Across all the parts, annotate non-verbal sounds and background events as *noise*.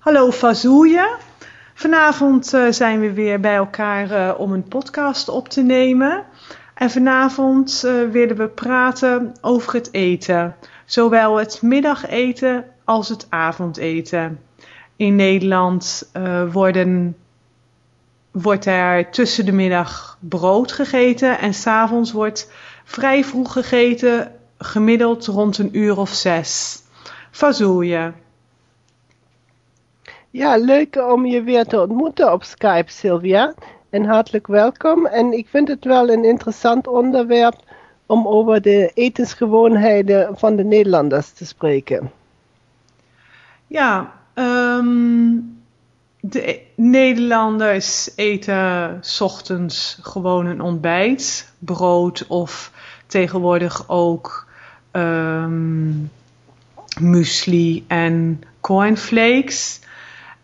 Hallo Fazouje. Vanavond uh, zijn we weer bij elkaar uh, om een podcast op te nemen. En vanavond uh, willen we praten over het eten. Zowel het middageten als het avondeten. In Nederland worden, wordt er tussen de middag brood gegeten en s'avonds wordt vrij vroeg gegeten, gemiddeld rond een uur of zes. Fazouje. Ja, leuk om je weer te ontmoeten op Skype, Sylvia. En hartelijk welkom. En ik vind het wel een interessant onderwerp om over de etensgewoonheden van de Nederlanders te spreken. Ja, um, de Nederlanders eten ochtends gewoon een ontbijt, brood of tegenwoordig ook um, muesli en cornflakes.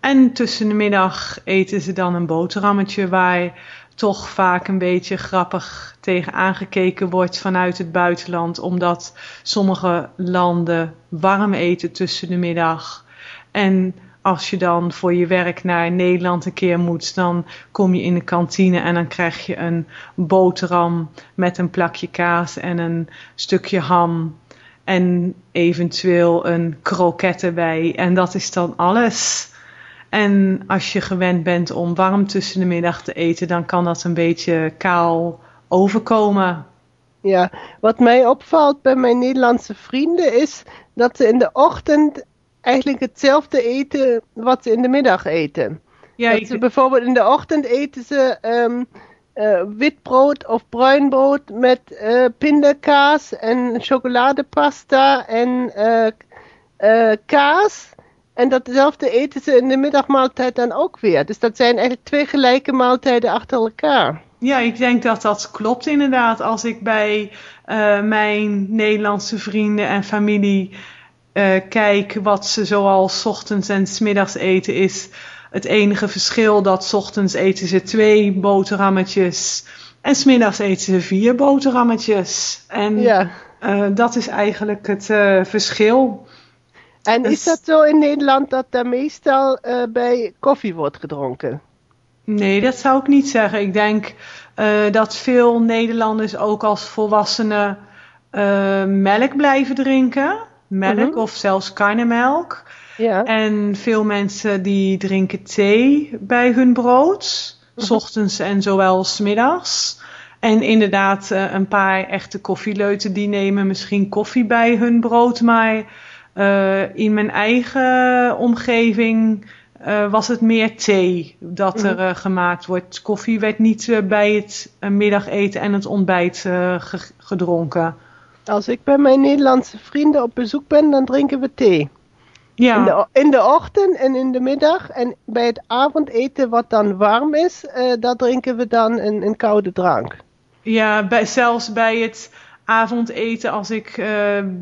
En tussen de middag eten ze dan een boterhammetje waar toch vaak een beetje grappig tegen aangekeken wordt vanuit het buitenland, omdat sommige landen warm eten tussen de middag. En als je dan voor je werk naar Nederland een keer moet, dan kom je in de kantine en dan krijg je een boterham met een plakje kaas en een stukje ham en eventueel een kroket erbij. En dat is dan alles. En als je gewend bent om warm tussen de middag te eten, dan kan dat een beetje kaal overkomen. Ja, wat mij opvalt bij mijn Nederlandse vrienden is dat ze in de ochtend eigenlijk hetzelfde eten wat ze in de middag eten. Ja, dat ze bijvoorbeeld in de ochtend eten ze um, uh, wit brood of bruin brood met uh, pindakaas en chocoladepasta en uh, kaas. En datzelfde eten ze in de middagmaaltijd dan ook weer. Dus dat zijn eigenlijk twee gelijke maaltijden achter elkaar. Ja, ik denk dat dat klopt inderdaad. Als ik bij uh, mijn Nederlandse vrienden en familie uh, kijk wat ze zoal ochtends en smiddags eten, is het enige verschil dat ochtends eten ze twee boterhammetjes en smiddags eten ze vier boterhammetjes. En ja. uh, dat is eigenlijk het verschil. En is dat zo in Nederland dat daar meestal uh, bij koffie wordt gedronken? Nee, dat zou ik niet zeggen. Ik denk uh, dat veel Nederlanders ook als volwassenen uh, melk blijven drinken. Melk -hmm. of zelfs karnemelk. Ja. En veel mensen die drinken thee bij hun brood. Mm -hmm. ochtends en zowel smiddags. En inderdaad, een paar echte koffieleuten die nemen misschien koffie bij hun brood. Maar uh, in mijn eigen omgeving uh, was het meer thee dat er uh, gemaakt wordt. Koffie werd niet bij het middageten en het ontbijt ge gedronken. Als ik bij mijn Nederlandse vrienden op bezoek ben, dan drinken we thee. Ja. In, de, in de ochtend en in de middag. En bij het avondeten, wat dan warm is, daar drinken we dan een, een koude drank. Ja, bij, zelfs bij het avondeten, als ik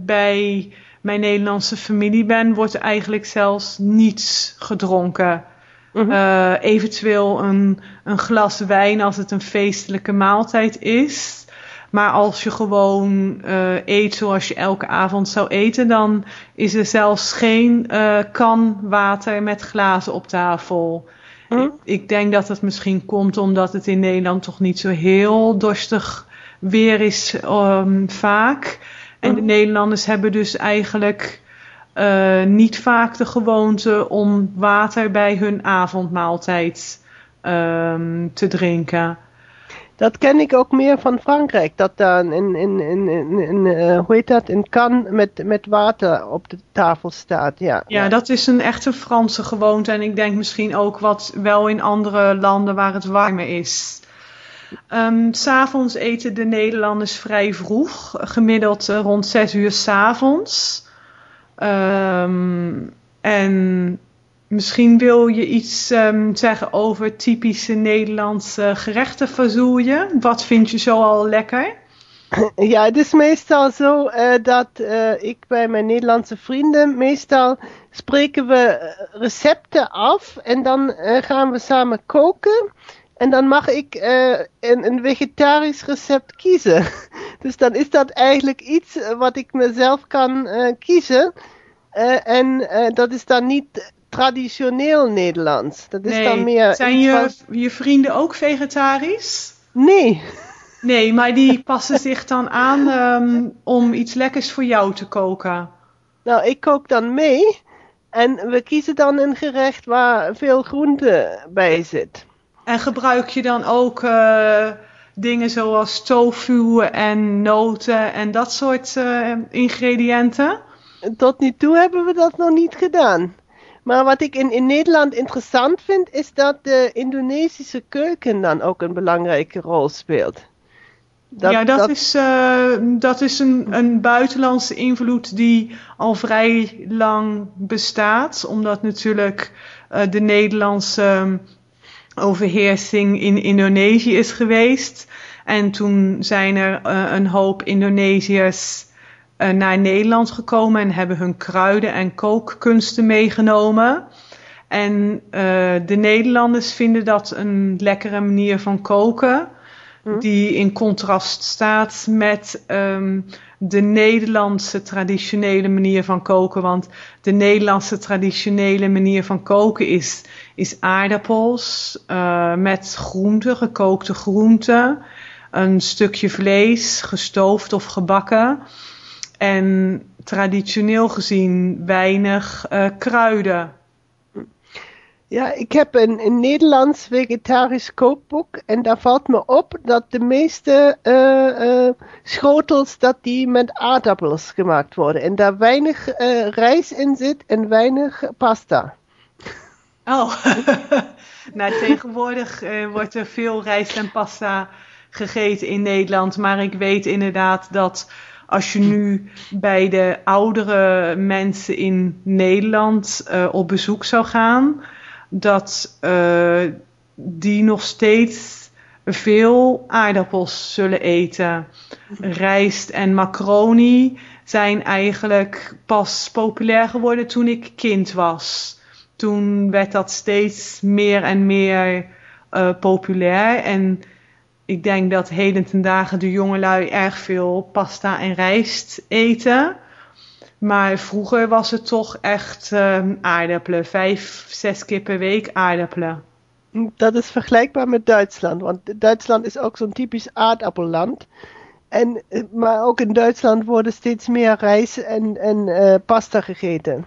bij mijn Nederlandse familie ben, wordt eigenlijk zelfs niets gedronken. Mm uh, eventueel een, een glas wijn als het een feestelijke maaltijd is. Maar als je gewoon uh, eet zoals je elke avond zou eten, dan is er zelfs geen uh, kan water met glazen op tafel. Mm ik, ik, denk dat het misschien komt omdat het in Nederland toch niet zo heel dorstig weer is um, vaak. En de oh. Nederlanders hebben dus eigenlijk uh, niet vaak de gewoonte om water bij hun avondmaaltijd um, te drinken. Dat ken ik ook meer van Frankrijk. Dat dan in, in, in, in, in uh, hoe heet dat, een kan met, met water op de tafel staat. Ja, ja, dat is een echte Franse gewoonte. En ik denk misschien ook wat wel in andere landen waar het warmer is. Um, s'avonds eten de Nederlanders vrij vroeg, gemiddeld uh, rond 6 uur s'avonds. Um, en misschien wil je iets um, zeggen over typische Nederlandse gerechten verzoeien. Wat vind je zo al lekker? *clears throat* Ja, het is meestal zo uh, dat uh, ik bij mijn Nederlandse vrienden meestal spreken we recepten af en dan gaan we samen koken. En dan mag ik uh, een, een, vegetarisch recept kiezen. *laughs* Dus dan is dat eigenlijk iets wat ik mezelf kan uh, kiezen. Uh, en dat is dan niet traditioneel Nederlands. Dat is dan meer. Zijn je, je vrienden ook vegetarisch? Nee. Nee, maar die *laughs* passen zich dan aan um, om iets lekkers voor jou te koken. Nou, ik kook dan mee. En we kiezen dan een gerecht waar veel groente bij zit. En gebruik je dan ook uh, dingen zoals tofu en noten en dat soort uh, ingrediënten? Tot nu toe hebben we dat nog niet gedaan. Maar wat ik in, in Nederland interessant vind, is dat de Indonesische keuken dan ook een belangrijke rol speelt. Dat, ja, dat, Is, uh, dat is een, een buitenlandse invloed die al vrij lang bestaat. Omdat natuurlijk uh, de Nederlandse overheersing in Indonesië is geweest. En toen zijn er uh, een hoop Indonesiërs naar Nederland gekomen en hebben hun kruiden en kookkunsten meegenomen. En de Nederlanders vinden dat een lekkere manier van koken. Hm? die in contrast staat met um, de Nederlandse traditionele manier van koken. Want de Nederlandse traditionele manier van koken is, is aardappels uh, met groenten, gekookte groenten, een stukje vlees, gestoofd of gebakken. En traditioneel gezien weinig uh, kruiden. Ja, ik heb een, een Nederlands vegetarisch kookboek en daar valt me op dat de meeste uh, uh, schotels dat die met aardappels gemaakt worden en daar weinig uh, rijst in zit en weinig pasta. Oh, *laughs* nou tegenwoordig wordt er veel rijst en pasta gegeten in Nederland, maar ik weet inderdaad dat als je nu bij de oudere mensen in Nederland op bezoek zou gaan, dat uh, die nog steeds veel aardappels zullen eten. Rijst en macaroni zijn eigenlijk pas populair geworden toen ik kind was. Toen werd dat steeds meer en meer uh, populair. En ik denk dat heden ten dagen de jongelui erg veel pasta en rijst eten. Maar vroeger was het toch echt um, aardappelen. Vijf, zes keer per week aardappelen. Dat is vergelijkbaar met Duitsland. Want Duitsland is ook zo'n typisch aardappelland. En, eh, maar ook in Duitsland worden steeds meer rijst en, en uh, pasta gegeten.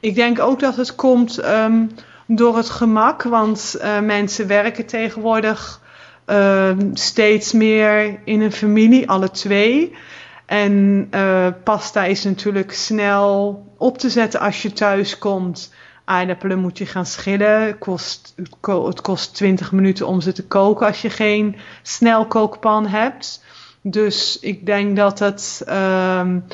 Ik denk ook dat het komt um, door het gemak. Want uh, mensen werken tegenwoordig uh, steeds meer in een familie, alle twee. En uh, pasta is natuurlijk snel op te zetten als je thuis komt. Aardappelen moet je gaan schillen. Kost, het kost 20 minuten om ze te koken als je geen snelkookpan hebt. Dus ik denk dat het um,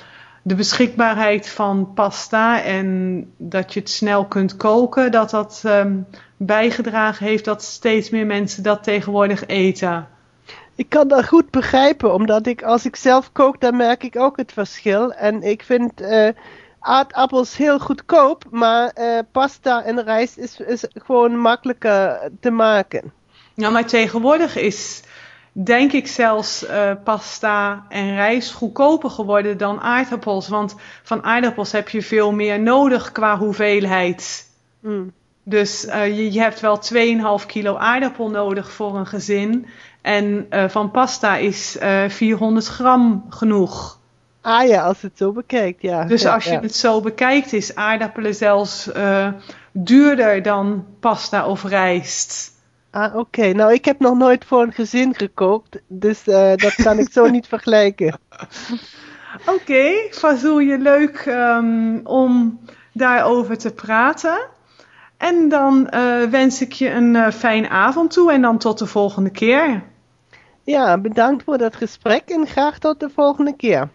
de beschikbaarheid van pasta en dat je het snel kunt koken, dat dat um, bijgedragen heeft dat steeds meer mensen dat tegenwoordig eten. Ik kan dat goed begrijpen, omdat ik als ik zelf kook, dan merk ik ook het verschil. En ik vind uh, aardappels heel goedkoop, maar uh, pasta en rijst is, is gewoon makkelijker te maken. Ja, maar tegenwoordig is denk ik zelfs uh, pasta en rijst goedkoper geworden dan aardappels. Want van aardappels heb je veel meer nodig qua hoeveelheid. Mm. Dus uh, je, je, hebt wel 2,5 kilo aardappel nodig voor een gezin. En uh, van pasta is uh, eh, 400 gram genoeg. Ah ja, als het zo bekijkt, ja. Dus ja, als je het zo bekijkt, is aardappelen zelfs uh, duurder dan pasta of rijst. Ah, oké. Okay. Nou, ik heb nog nooit voor een gezin gekookt, dus dat kan ik zo niet vergelijken. *laughs* Oké, okay. Je leuk um, om daarover te praten. En dan uh, wens ik je een uh, fijne avond toe en dan tot de volgende keer. Ja, bedankt voor dat gesprek en graag tot de volgende keer.